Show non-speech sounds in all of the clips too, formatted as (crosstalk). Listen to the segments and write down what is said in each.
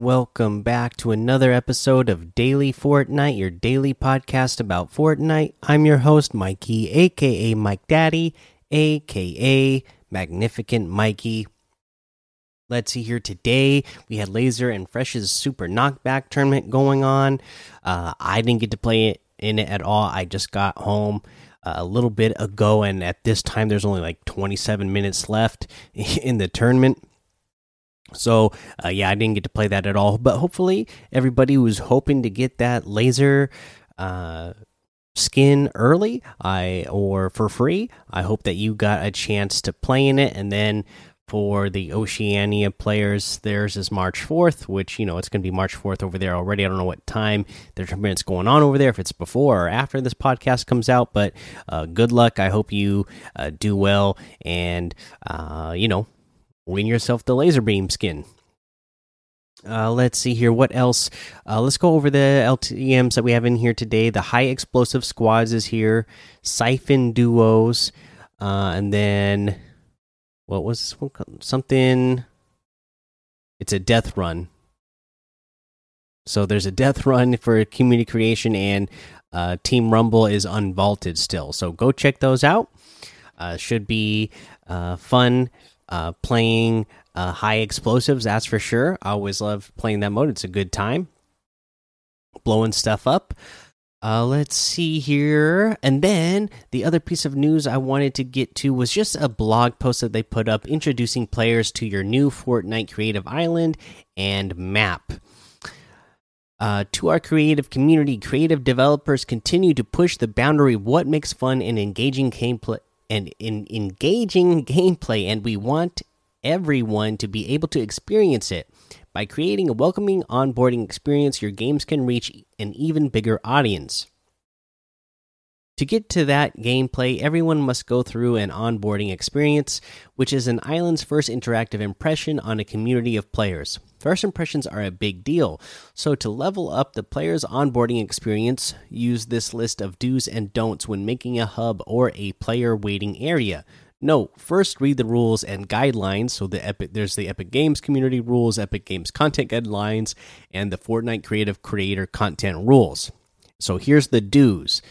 Welcome back to another episode of Daily Fortnite, your daily podcast about Fortnite. I'm your host, Mikey, aka Mike Daddy, aka Magnificent Mikey. Let's see here today. We had Laser and Fresh's Super Knockback tournament going on. Uh, I didn't get to play it in it at all. I just got home uh, a little bit ago, and at this time, there's only like 27 minutes left (laughs) in the tournament. So uh, yeah, I didn't get to play that at all. But hopefully, everybody was hoping to get that laser uh, skin early, I or for free. I hope that you got a chance to play in it, and then for the Oceania players, theirs is March 4th, which, you know, it's going to be March 4th over there already. I don't know what time the tournament's going on over there, if it's before or after this podcast comes out, but uh, good luck. I hope you uh, do well and, uh, you know, win yourself the Lazarbeam skin. Uh, let's see here. What else? Uh, let's go over the LTMs that we have in here today. The high explosive squads is here, siphon duos, uh, and then what was something? It's a death run. So there's a death run for community creation, and uh, Team Rumble is unvaulted still. So go check those out. Uh, should be uh, fun uh, playing uh, high explosives, that's for sure. I always love playing that mode. It's a good time. Blowing stuff up. Uh, let's see here. And then the other piece of news I wanted to get to was just a blog post that they put up introducing players to your new Fortnite Creative Island and map. Uh, to our creative community, creative developers continue to push the boundary of what makes fun and engaging gameplay and in engaging gameplay, and we want everyone to be able to experience it. By creating a welcoming onboarding experience, your games can reach an even bigger audience. To get to that gameplay, everyone must go through an onboarding experience, which is an island's first interactive impression on a community of players. First impressions are a big deal, so to level up the player's onboarding experience, use this list of do's and don'ts when making a hub or a player waiting area. No, first read the rules and guidelines. So the Epic, there's the Epic Games community rules, Epic Games content guidelines, and the Fortnite Creative Creator content rules. So here's the do's.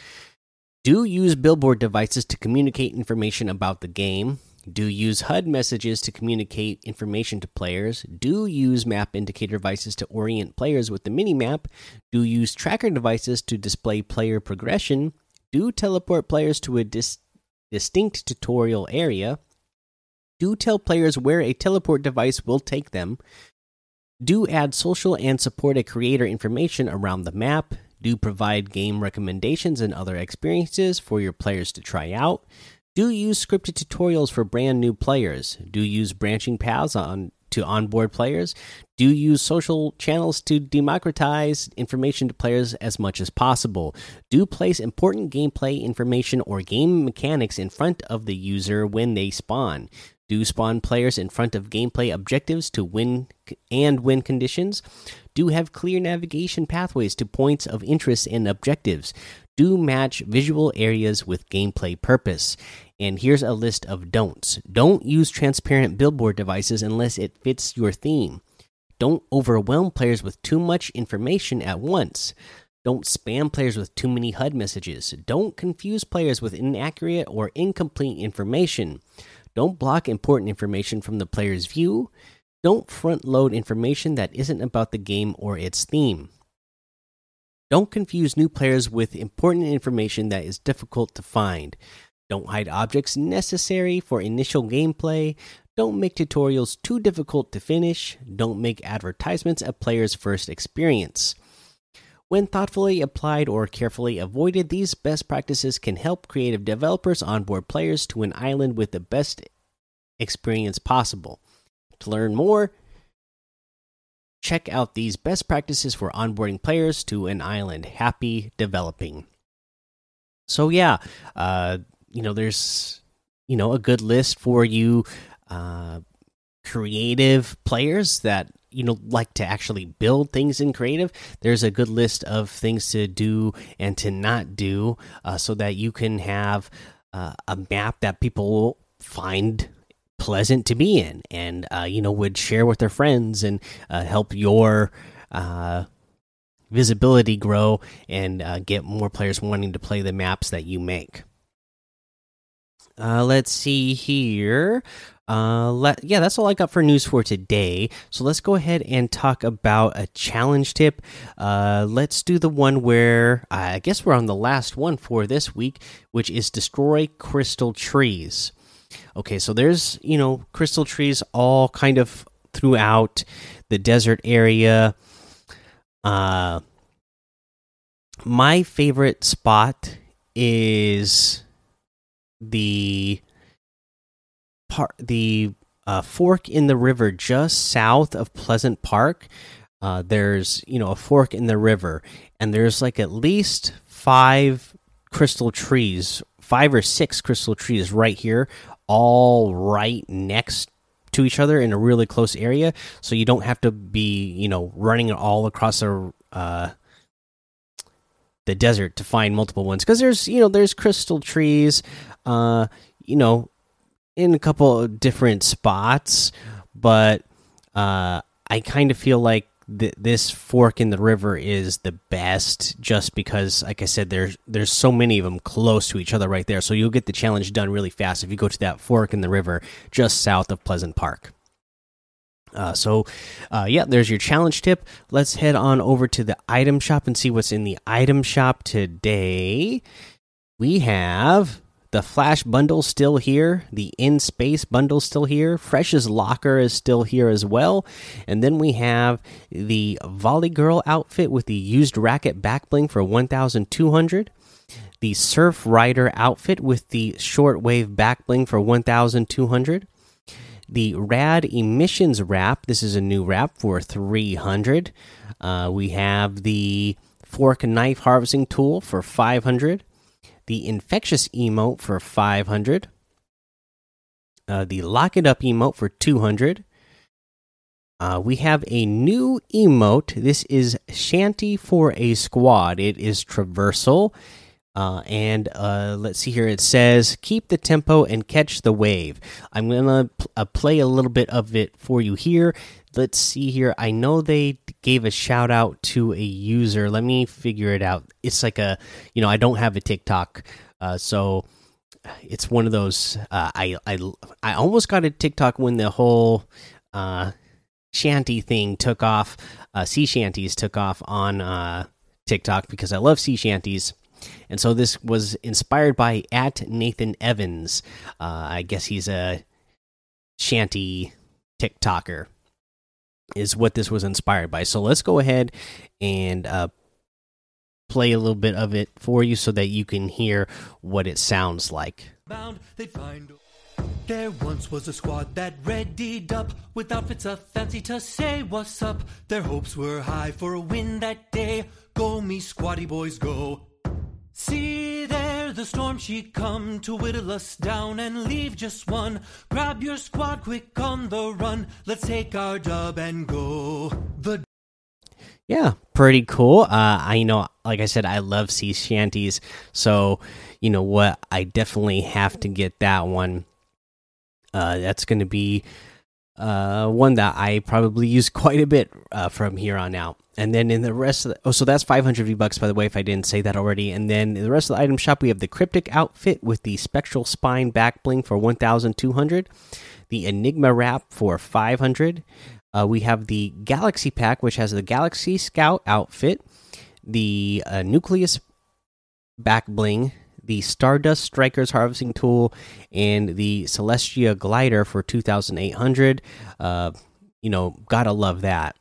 Do use billboard devices to communicate information about the game. Do use HUD messages to communicate information to players. Do use map indicator devices to orient players with the minimap. Do use tracker devices to display player progression. Do teleport players to a dis distinct tutorial area. Do tell players where a teleport device will take them. Do add social and support a creator information around the map. Do provide game recommendations and other experiences for your players to try out. Do use scripted tutorials for brand new players. Do use branching paths on to onboard players. Do use social channels to democratize information to players as much as possible. Do place important gameplay information or game mechanics in front of the user when they spawn. Do spawn players in front of gameplay objectives to win and win conditions. Do have clear navigation pathways to points of interest and objectives. Do match visual areas with gameplay purpose. And here's a list of don'ts. Don't use transparent billboard devices unless it fits your theme. Don't overwhelm players with too much information at once. Don't spam players with too many HUD messages. Don't confuse players with inaccurate or incomplete information. Don't block important information from the player's view. Don't front load information that isn't about the game or its theme. Don't confuse new players with important information that is difficult to find. Don't hide objects necessary for initial gameplay. Don't make tutorials too difficult to finish. Don't make advertisements a player's first experience. When thoughtfully applied or carefully avoided, these best practices can help creative developers onboard players to an island with the best experience possible. To learn more, check out these best practices for onboarding players to an island. Happy developing. So, yeah, uh, you know, there's you know a good list for you uh, creative players that you know like to actually build things in creative there's a good list of things to do and to not do uh, so that you can have uh, a map that people find pleasant to be in, and uh, you know would share with their friends and uh, help your uh, visibility grow and uh, get more players wanting to play the maps that you make. Let's see here. Uh, let, yeah, that's all I got for news for today. So let's go ahead and talk about a challenge tip. Uh, let's do the one where I guess we're on the last one for this week, which is destroy crystal trees. Okay, so there's you know crystal trees all kind of throughout the desert area. Uh, my favorite spot is the part the uh, fork in the river just south of Pleasant Park. Uh, there's you know a fork in the river, and there's like at least five crystal trees, five or six crystal trees right here, all right next to each other in a really close area. So you don't have to be you know running all across a uh, the desert to find multiple ones because there's you know there's crystal trees uh you know in a couple different spots but uh i kind of feel like th this fork in the river is the best just because like i said there's there's so many of them close to each other right there so you'll get the challenge done really fast if you go to that fork in the river just south of pleasant park uh, so, uh, yeah, there's your challenge tip. Let's head on over to the item shop and see what's in the item shop today. We have the Flash bundle still here, the In Space bundle still here, Fresh's Locker is still here as well, and then we have the Volley Girl outfit with the used racket back bling for 1,200. The Surf Rider outfit with the shortwave back bling for 1,200 the Rad Emissions wrap. This is a new wrap for 300. Uh, we have the Fork and Knife Harvesting Tool for 500. The Infectious Emote for 500. Uh, the Lock It Up emote for 200. Uh, we have a new emote. This is Shanty for a Squad. It is traversal. Uh, and uh, let's see here. It says, "Keep the tempo and catch the wave." I'm gonna uh, play a little bit of it for you here. Let's see here. I know they gave a shout out to a user. Let me figure it out. It's like a, you know, I don't have a TikTok, uh, so it's one of those. Uh, I I I almost got a TikTok when the whole uh, shanty thing took off. sea shanties took off on TikTok because I love sea shanties and so this was inspired by at Nathan Evans. Uh, I guess he's a shanty TikToker, is what this was inspired by. So let's go ahead and uh, play a little bit of it for you so that you can hear what it sounds like. There once was a squad that readied up with outfits a fancy to say what's up. Their hopes were high for a win that day. Go me squatty boys go. The storm she come to whittle us down and leave just one. Grab your squad quick on the run. Let's take our dub and go. The yeah, pretty cool. Uh, I know, like I said, I love sea shanties, so you know what? I definitely have to get that one. Uh, that's going to be uh, one that I probably use (laughs) quite a bit uh, from here on out. And then in the rest of the, oh, so that's 500 V bucks, by the way, if I didn't say that already. And then in the rest of the item shop, we have the Cryptic outfit with the Spectral Spine back bling for 1,200, the Enigma wrap for 500. Uh, we have the Galaxy pack, which has the Galaxy Scout outfit, the uh, Nucleus back bling, the Stardust Strikers harvesting tool, and the Celestia glider for 2,800. Uh, you know, gotta love that.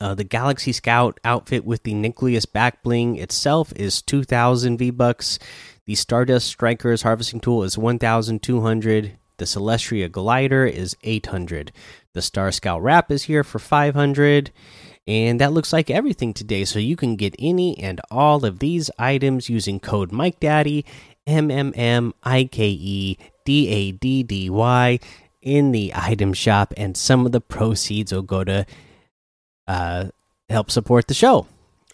Uh, the Galaxy Scout outfit with the Nucleus back bling itself is 2,000 V bucks. The Stardust Strikers harvesting tool is 1,200. The Celestia glider is 800. The Star Scout wrap is here for 500. And that looks like everything today. So you can get any and all of these items using code Mike Daddy M M M I K E D A D D Y in the item shop, and some of the proceeds will go to uh, help support the show.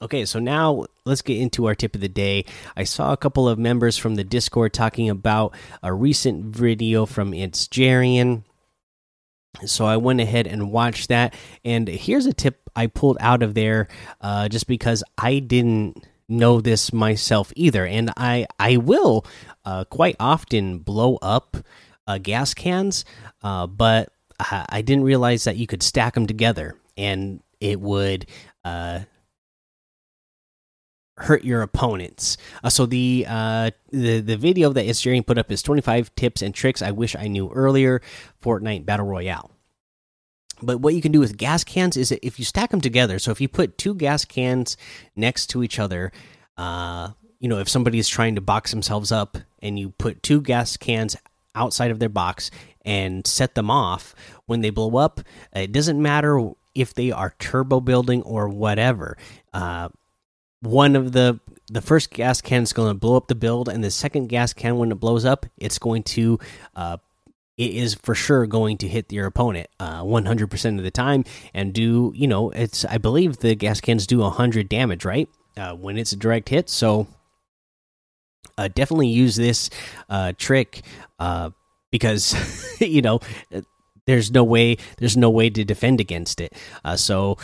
Okay, so now let's get into our tip of the day. I saw a couple of members from the Discord talking about a recent video from Isjarian. So I went ahead and watched that. And here's a tip I pulled out of there uh, just because I didn't know this myself either. And I, I will uh, quite often blow up uh, gas cans, uh, but I, I didn't realize that you could stack them together and it would uh, hurt your opponents. Uh, so the uh, the the video that Isjarian put up is 25 tips and tricks I wish I knew earlier Fortnite Battle Royale. But what you can do with gas cans is if you stack them together. So if you put two gas cans next to each other, uh, you know, if somebody is trying to box themselves up and you put two gas cans outside of their box and set them off when they blow up, it doesn't matter if they are turbo building or whatever. Uh, one of the the first gas can is going to blow up the build, and the second gas can, when it blows up, it's going to uh, it is for sure going to hit your opponent uh, 100% of the time and do you know it's i believe the gas cans do 100 damage right? Uh, when it's a direct hit. So uh, definitely use this uh, trick uh, because (laughs) you know there's no way there's no way to defend against it. Uh, so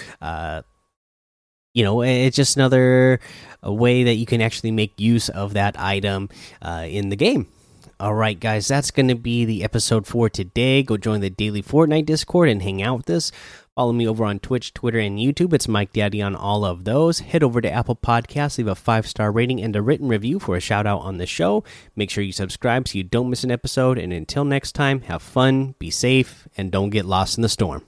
you know it's just another way that you can actually make use of that item uh, in the game. All right guys that's going to be the episode for today. Go join the daily fortnite discord and hang out with us. Follow me over on twitch twitter and youtube. It's mike daddy on all of those. Head over to apple podcasts leave a five star rating and a written review for a shout out on the show. Make sure you subscribe so you don't miss an episode. And until next time have fun be safe and don't get lost in the storm